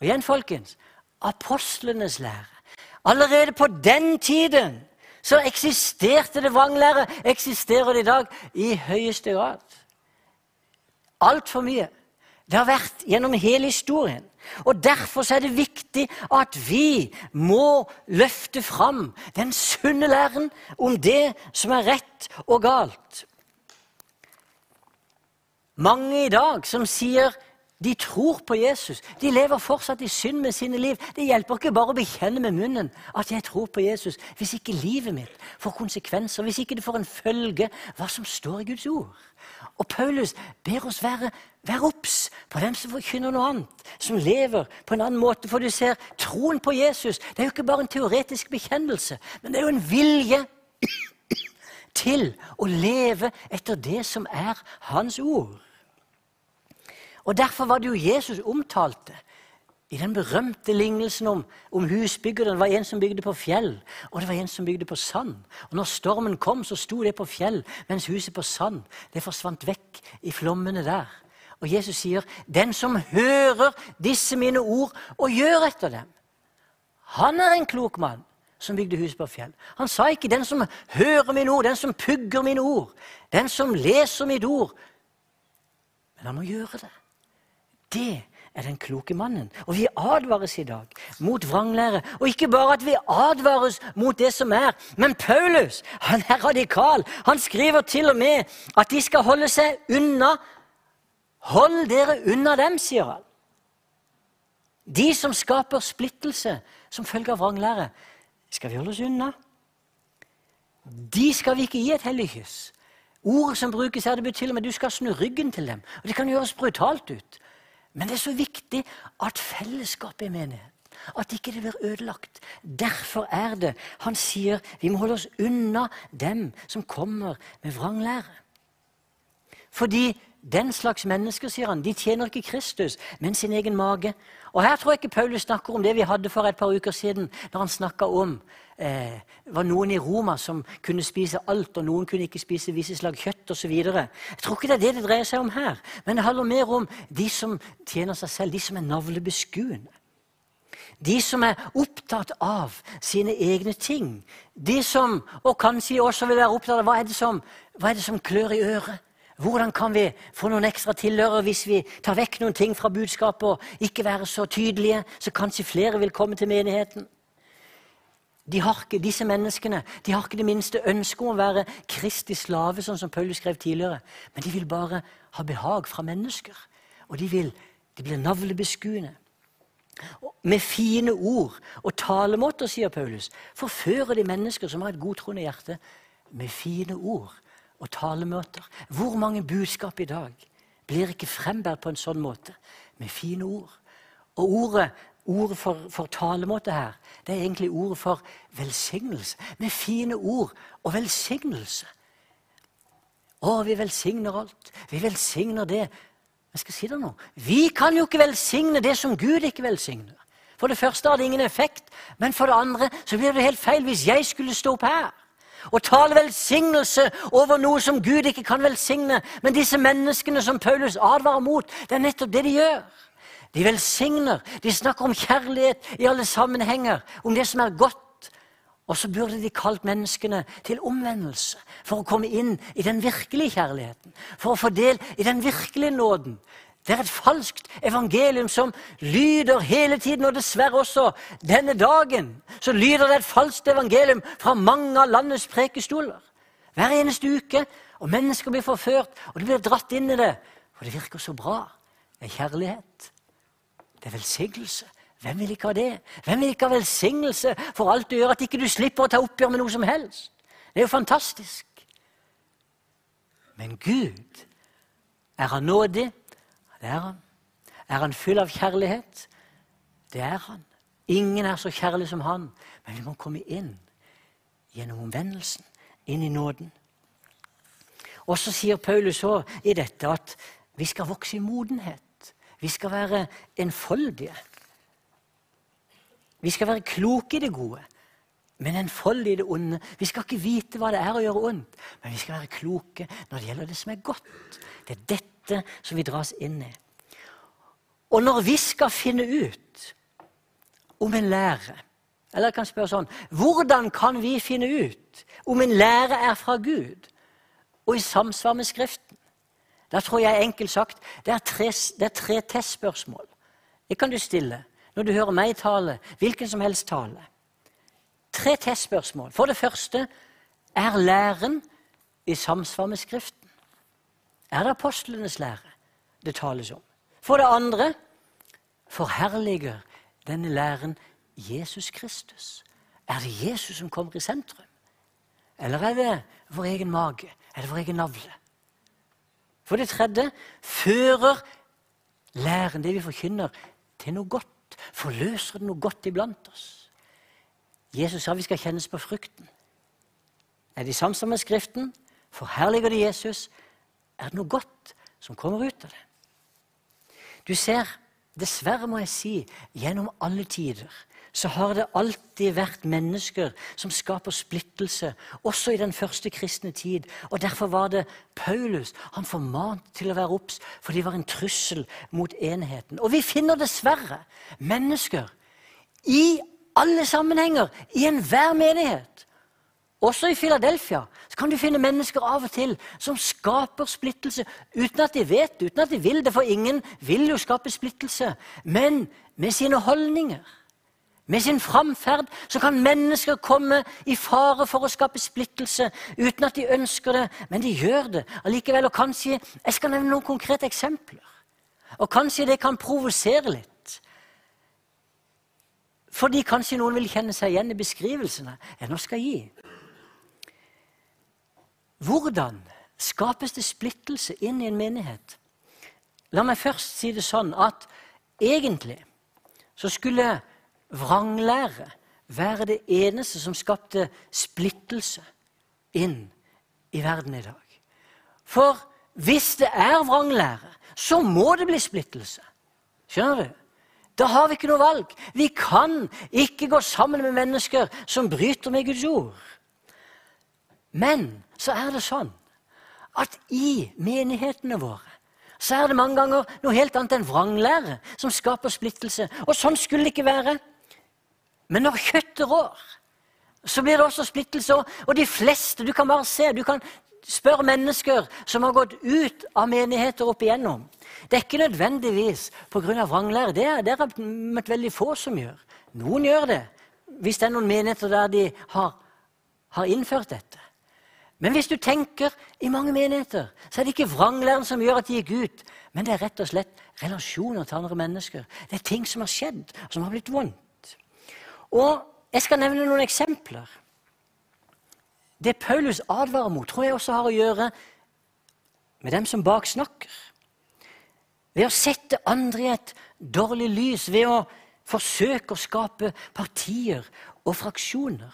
Og igjen, folkens apostlenes lære. Allerede på den tiden så eksisterte det vranglære. Eksisterer det i dag i høyeste grad. Altfor mye. Det har vært gjennom hele historien. Og Derfor er det viktig at vi må løfte fram den sunne læren om det som er rett og galt. Mange i dag som sier de tror på Jesus. De lever fortsatt i synd med sine liv. Det hjelper ikke bare å bekjenne med munnen at jeg tror på Jesus, hvis ikke livet mitt får konsekvenser, hvis ikke det får en følge hva som står i Guds ord. Og Paulus ber oss være, være obs på dem som forkynner noe annet, som lever på en annen måte. For du ser, troen på Jesus det er jo ikke bare en teoretisk bekjennelse, men det er jo en vilje til å leve etter det som er Hans ord. Og Derfor var det jo Jesus omtalte i den berømte lignelsen om, om husbyggeren. Var en som bygde på fjell, og det var en som bygde på sand. Og når stormen kom, så sto det på fjell, mens huset på sand det forsvant vekk i flommene der. Og Jesus sier, 'Den som hører disse mine ord og gjør etter dem', han er en klok mann som bygde huset på fjell. Han sa ikke 'den som hører mine ord', 'den som pugger mine ord', 'den som leser mitt ord'. Men han må gjøre det. Det er den kloke mannen. Og vi advares i dag mot vranglære. Og ikke bare at vi advares mot det som er, men Paulus han er radikal. Han skriver til og med at de skal holde seg unna. Hold dere unna dem, sier han. De som skaper splittelse som følge av vranglære, skal vi holde oss unna. De skal vi ikke gi et hellig kyss. Ordet som brukes her, det betyr til og med du skal snu ryggen til dem. Og Det kan gjøres brutalt ut. Men det er så viktig at fellesskapet er menigheten. At ikke det blir ødelagt. Derfor er det han sier vi må holde oss unna dem som kommer med vranglære. Fordi den slags mennesker, sier han, de tjener ikke Kristus, men sin egen mage. Og Her tror jeg ikke Paulus snakker om det vi hadde for et par uker siden, når han snakka om eh, var noen i Roma som kunne spise alt, og noen kunne ikke spise visse slag kjøtt osv. Jeg tror ikke det er det det dreier seg om her, men det handler mer om de som tjener seg selv, de som er navlebeskuende. De som er opptatt av sine egne ting. De som, og kanskje også vil være opptatt av hva er det som, hva er det som klør i øret. Hvordan kan vi få noen ekstra tilhørere hvis vi tar vekk noen ting fra budskapet og ikke være så tydelige, så kanskje flere vil komme til menigheten? De har ikke, disse menneskene de har ikke det minste ønske om å være Kristi slave, sånn som Paulus skrev tidligere. Men de vil bare ha behag fra mennesker. Og de, vil, de blir navlebeskuende. Med fine ord og talemåter, sier Paulus, forfører de mennesker som har et godtroende hjerte, med fine ord og talemåter. Hvor mange budskap i dag blir ikke frembært på en sånn måte? Med fine ord. Og ordet Ordet for, for, talemåte her, det er egentlig ordet for velsignelse. Med fine ord og velsignelse. Å, vi velsigner alt. Vi velsigner det. Jeg skal si det nå. Vi kan jo ikke velsigne det som Gud ikke velsigner. For det første har det ingen effekt, men for det andre så blir det helt feil hvis jeg skulle stå opp her og tale velsignelse over noe som Gud ikke kan velsigne. Men disse menneskene som Paulus advarer mot, det er nettopp det de gjør. De velsigner. De snakker om kjærlighet i alle sammenhenger, om det som er godt. Og så burde de kalt menneskene til omvendelse for å komme inn i den virkelige kjærligheten. For å få del i den virkelige nåden. Det er et falskt evangelium som lyder hele tiden, og dessverre også denne dagen. Så lyder det et falskt evangelium fra mange av landets prekestoler. Hver eneste uke. Og mennesker blir forført, og de blir dratt inn i det. For det virker så bra. Det er kjærlighet. Det er velsignelse. Hvem vil ikke ha det? Hvem vil ikke ha velsignelse for alt du gjør, at ikke du slipper å ta oppgjør med noe som helst? Det er jo fantastisk. Men Gud, er han nådig? Det er han. Er han full av kjærlighet? Det er han. Ingen er så kjærlig som han. Men vi må komme inn gjennom omvendelsen, inn i nåden. Og så sier Paulus også i dette at vi skal vokse i modenhet. Vi skal være enfoldige. Vi skal være kloke i det gode, men enfoldige i det onde. Vi skal ikke vite hva det er å gjøre ondt, men vi skal være kloke når det gjelder det som er godt. Det er dette som vi dras inn i. Og når vi skal finne ut om en lære Eller jeg kan spørre sånn Hvordan kan vi finne ut om en lære er fra Gud og i samsvar med Skriften? Da tror jeg enkelt sagt det er tre, det tre testspørsmål. Det kan du stille når du hører meg tale, hvilken som helst tale. Tre testspørsmål. For det første er læren i samsvar med Skriften? Er det apostlenes lære det tales om? For det andre forherliger denne læren Jesus Kristus? Er det Jesus som kommer i sentrum? Eller er det vår egen mage? Er det vår egen navle? For det tredje fører læren, det vi forkynner, til noe godt. Forløser det noe godt iblant oss. Jesus sa vi skal kjennes på frukten. Er det i samsvar med Skriften? Forherliger det Jesus? Er det noe godt som kommer ut av det? Du ser, dessverre må jeg si, gjennom alle tider så har det alltid vært mennesker som skaper splittelse, også i den første kristne tid. Og Derfor var det Paulus han formante til å være obs, for de var en trussel mot enheten. Og vi finner dessverre mennesker i alle sammenhenger, i enhver menighet, Også i Philadelphia kan du finne mennesker av og til som skaper splittelse uten at de vet det, uten at de vil det, for ingen vil jo skape splittelse. Men med sine holdninger, med sin framferd, så kan mennesker komme i fare for å skape splittelse uten at de ønsker det, men de gjør det allikevel. Og kanskje, Jeg skal nevne noen konkrete eksempler. Og kanskje det kan provosere litt. Fordi kanskje noen vil kjenne seg igjen i beskrivelsene jeg nå skal gi. Hvordan skapes det splittelse inn i en menighet? La meg først si det sånn at egentlig så skulle vranglære være det eneste som skapte splittelse inn i verden i dag. For hvis det er vranglære, så må det bli splittelse. Skjønner du? Da har vi ikke noe valg. Vi kan ikke gå sammen med mennesker som bryter med Guds ord. Men så er det sånn at i menighetene våre så er det mange ganger noe helt annet enn vranglære som skaper splittelse. Og sånn skulle det ikke være. Men når kjøttet rår, så blir det også splittelse. Og de fleste Du kan bare se, du kan spørre mennesker som har gått ut av menigheter opp igjennom. Det er ikke nødvendigvis pga. vranglære. Det er det møtt veldig få som gjør. Noen gjør det hvis det er noen menigheter der de har, har innført dette. Men hvis du tenker i mange menigheter, så er det ikke vranglæren som gjør at de gikk ut, men det er rett og slett relasjoner til andre mennesker. Det er ting som har skjedd, som har blitt vondt. Og Jeg skal nevne noen eksempler. Det Paulus advarer mot, tror jeg også har å gjøre med dem som baksnakker. Ved å sette andre i et dårlig lys, ved å forsøke å skape partier og fraksjoner.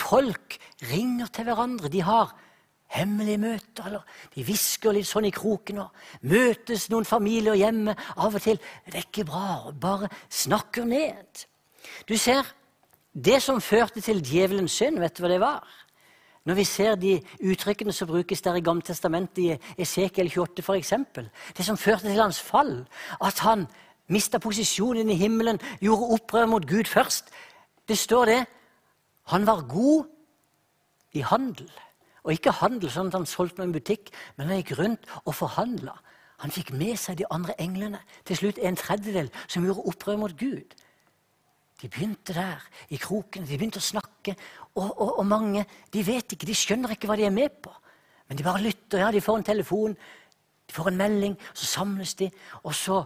Folk ringer til hverandre. De har hemmelige møter, eller de hvisker litt sånn i kroken. og Møtes noen familier hjemme av og til. Det er ikke bra. Bare snakker ned. Du ser, det som førte til djevelens synd, vet du hva det var? Når vi ser de uttrykkene som brukes der i Gammeltestamentet, i Esekiel 28 f.eks. Det som førte til hans fall, at han mista posisjonen i himmelen, gjorde opprør mot Gud først. Det står det han var god i handel. Og ikke handel sånn at han solgte noe i butikk, men han gikk rundt og forhandla. Han fikk med seg de andre englene, til slutt en tredjedel, som gjorde opprør mot Gud. De begynte der, i krokene, de begynte å snakke. Og, og, og, mange de vet ikke, de skjønner ikke hva de er med på. Men de bare lytter. ja, De får en telefon, de får en melding, så samles de. Og så,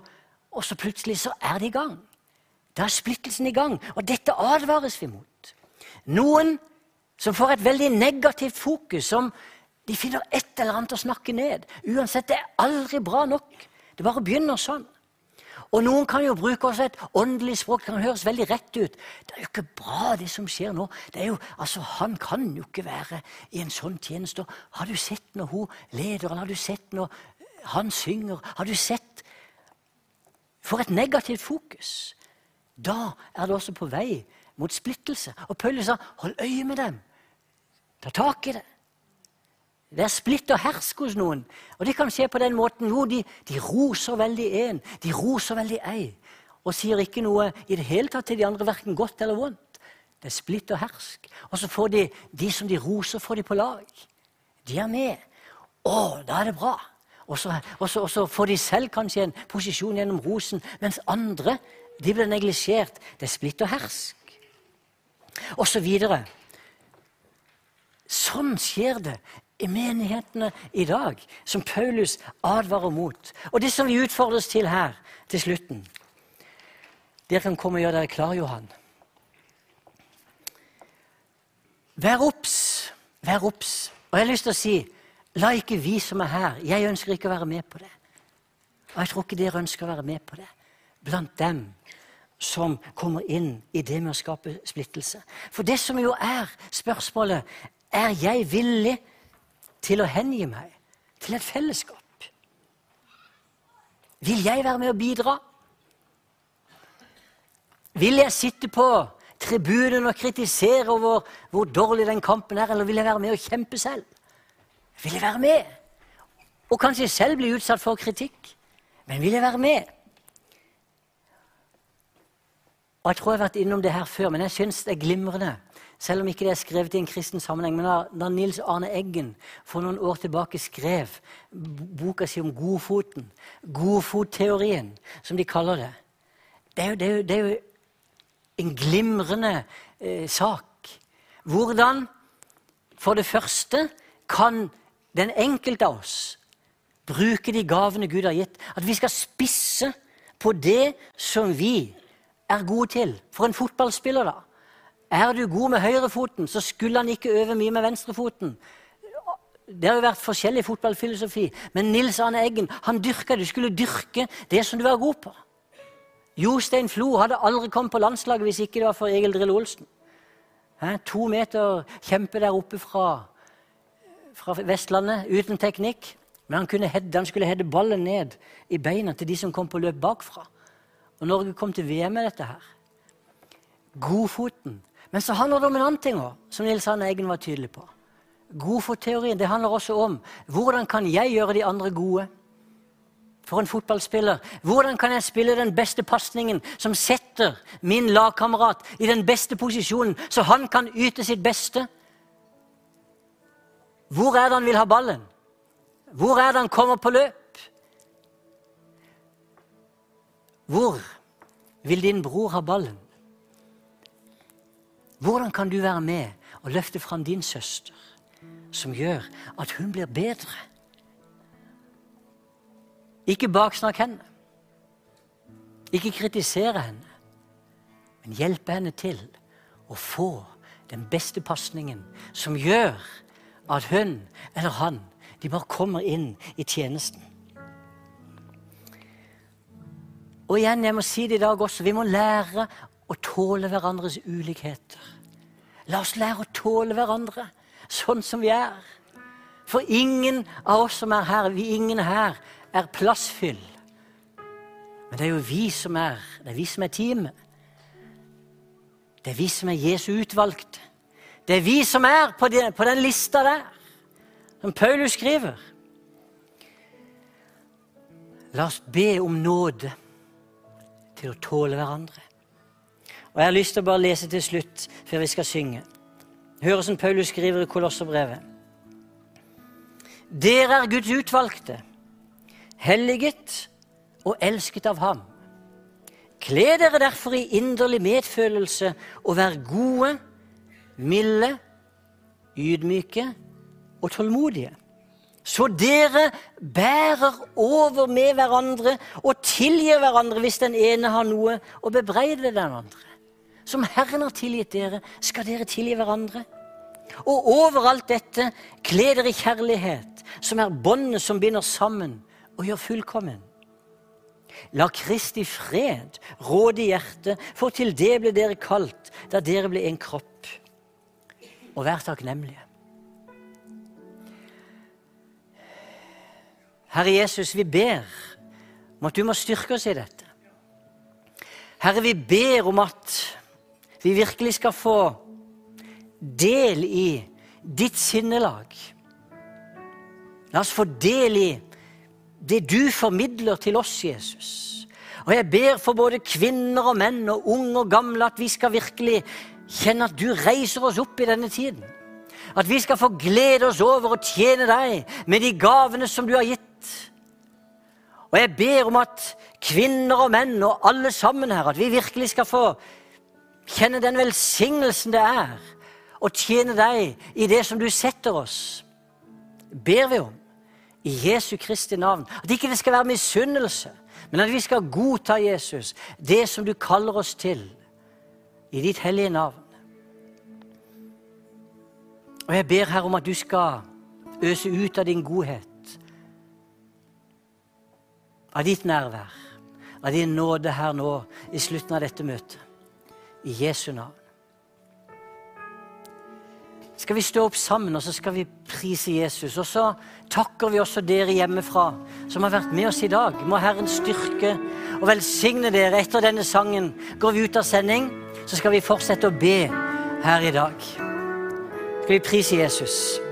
og så plutselig så er de i gang. Da er splittelsen i gang. Og dette advares vi mot. Noen som får et veldig negativt fokus, som de finner et eller annet å snakke ned. Uansett, det er aldri bra nok. Det bare begynner sånn. Og noen kan jo bruke også et åndelig språk. Det kan høres veldig rett ut. Det er jo ikke bra, det som skjer nå. Jo, altså, Han kan jo ikke være i en sånn tjeneste. Har du sett når hun leder, eller har du sett når han synger? Har du sett For et negativt fokus. Da er det også på vei mot splittelse. Og Paulus sa, 'Hold øye med dem. Ta tak i det.' Det er splitt og hersk hos noen. Og det kan skje på den måten. Jo, de, de roser veldig én, de roser veldig ei. Og sier ikke noe i det hele tatt til de andre, verken godt eller vondt. Det er splitt og hersk. Og så får de de som de roser, får de på lag. De er med. Å, da er det bra. Og så, og, så, og så, får de selv kanskje en posisjon gjennom rosen, mens andre de blir neglisjert. Det er splitt og hersk og så. Sånn skjer det i menighetene i dag, som Paulus advarer mot. Og det som vi utfordres til her til slutten Dere kan komme og gjøre dere klar, Johan. Vær obs. Vær obs. Og jeg har lyst til å si La ikke vi som er her Jeg ønsker ikke å være med på det. Og jeg tror ikke dere ønsker å være med på det. Blant dem som kommer inn i det med å skape splittelse. For det som jo er spørsmålet, er jeg villig til å hengi meg til et fellesskap? Vil jeg være med å bidra? Vil jeg sitte på tribunen og kritisere over hvor dårlig den kampen er, eller vil jeg være med og kjempe selv? Vil jeg være med? Og kanskje selv bli utsatt for kritikk. Men vil jeg være med? Og Jeg tror jeg har vært innom det her før, men jeg syns det er glimrende selv om ikke det er skrevet i en kristen sammenheng. Men da, da Nils Arne Eggen for noen år tilbake skrev boka si om godfoten, godfotteorien, som de kaller det Det er jo, det er jo, det er jo en glimrende eh, sak. Hvordan, for det første, kan den enkelte av oss bruke de gavene Gud har gitt? At vi skal spisse på det som vi er gode til. For en fotballspiller, da. Er du god med høyrefoten, så skulle han ikke øve mye med venstrefoten. Det har jo vært forskjellig fotballfilosofi, men Nils Arne Eggen han dyrka Du skulle dyrke det som du var god på. Jostein Flo hadde aldri kommet på landslaget hvis ikke det var for Egil Drill Olsen. He? To meter kjempe der oppe fra, fra Vestlandet uten teknikk. Men han, kunne hedde, han skulle hedde ballen ned i beina til de som kom på løp bakfra. Og Norge kom til VM med dette her. Godfoten. Men så handler det om en annen ting òg, som Nils Arne Eggen var tydelig på. Godfotteorien det handler også om hvordan kan jeg gjøre de andre gode. For en fotballspiller. Hvordan kan jeg spille den beste pasningen som setter min lagkamerat i den beste posisjonen, så han kan yte sitt beste? Hvor er det han vil ha ballen? Hvor er det han kommer på løp? Hvor vil din bror ha ballen? Hvordan kan du være med og løfte fram din søster, som gjør at hun blir bedre? Ikke baksnakk henne. Ikke kritisere henne, men hjelpe henne til å få den beste pasningen som gjør at hun eller han de bare kommer inn i tjenesten. Og igjen, jeg må si det i dag også, vi må lære å tåle hverandres ulikheter. La oss lære å tåle hverandre sånn som vi er. For ingen av oss som er her, vi ingen her, er plassfyll. Men det er jo vi som er det er vi som er teamet. Det er vi som er Jesu utvalgte. Det er vi som er på den, på den lista der, som Paulus skriver. La oss be om nåde til å tåle hverandre. Og Jeg har lyst til å bare lese til slutt før vi skal synge. Hør som Paulus skriver i Kolosserbrevet. Dere er Guds utvalgte, helliget og elsket av Ham. Kle dere derfor i inderlig medfølelse og vær gode, milde, ydmyke og tålmodige så dere bærer over med hverandre og tilgir hverandre hvis den ene har noe å bebreide den andre. Som Herren har tilgitt dere, skal dere tilgi hverandre. Og overalt dette kle dere kjærlighet, som er båndet som binder sammen og gjør fullkommen. La Kristi fred råde i hjertet, for til det ble dere kalt da dere ble en kropp. Og vær takknemlige. Herre Jesus, vi ber om at du må styrke oss i dette. Herre, vi ber om at vi virkelig skal få del i ditt sinnelag. La oss få del i det du formidler til oss, Jesus. Og jeg ber for både kvinner og menn og unge og gamle at vi skal virkelig kjenne at du reiser oss opp i denne tiden. At vi skal få glede oss over å tjene deg med de gavene som du har gitt og jeg ber om at kvinner og menn og alle sammen her, at vi virkelig skal få kjenne den velsignelsen det er å tjene deg i det som du setter oss. Ber vi om i Jesu Kristi navn. At ikke det skal være misunnelse, men at vi skal godta Jesus, det som du kaller oss til, i ditt hellige navn. Og jeg ber her om at du skal øse ut av din godhet av ditt nærvær, av din nåde her nå i slutten av dette møtet. I Jesu navn. Skal vi stå opp sammen og så skal vi prise Jesus. Og så takker vi også dere hjemmefra som har vært med oss i dag. Må Herren styrke og velsigne dere. Etter denne sangen går vi ut av sending, så skal vi fortsette å be her i dag. Skal vi prise Jesus.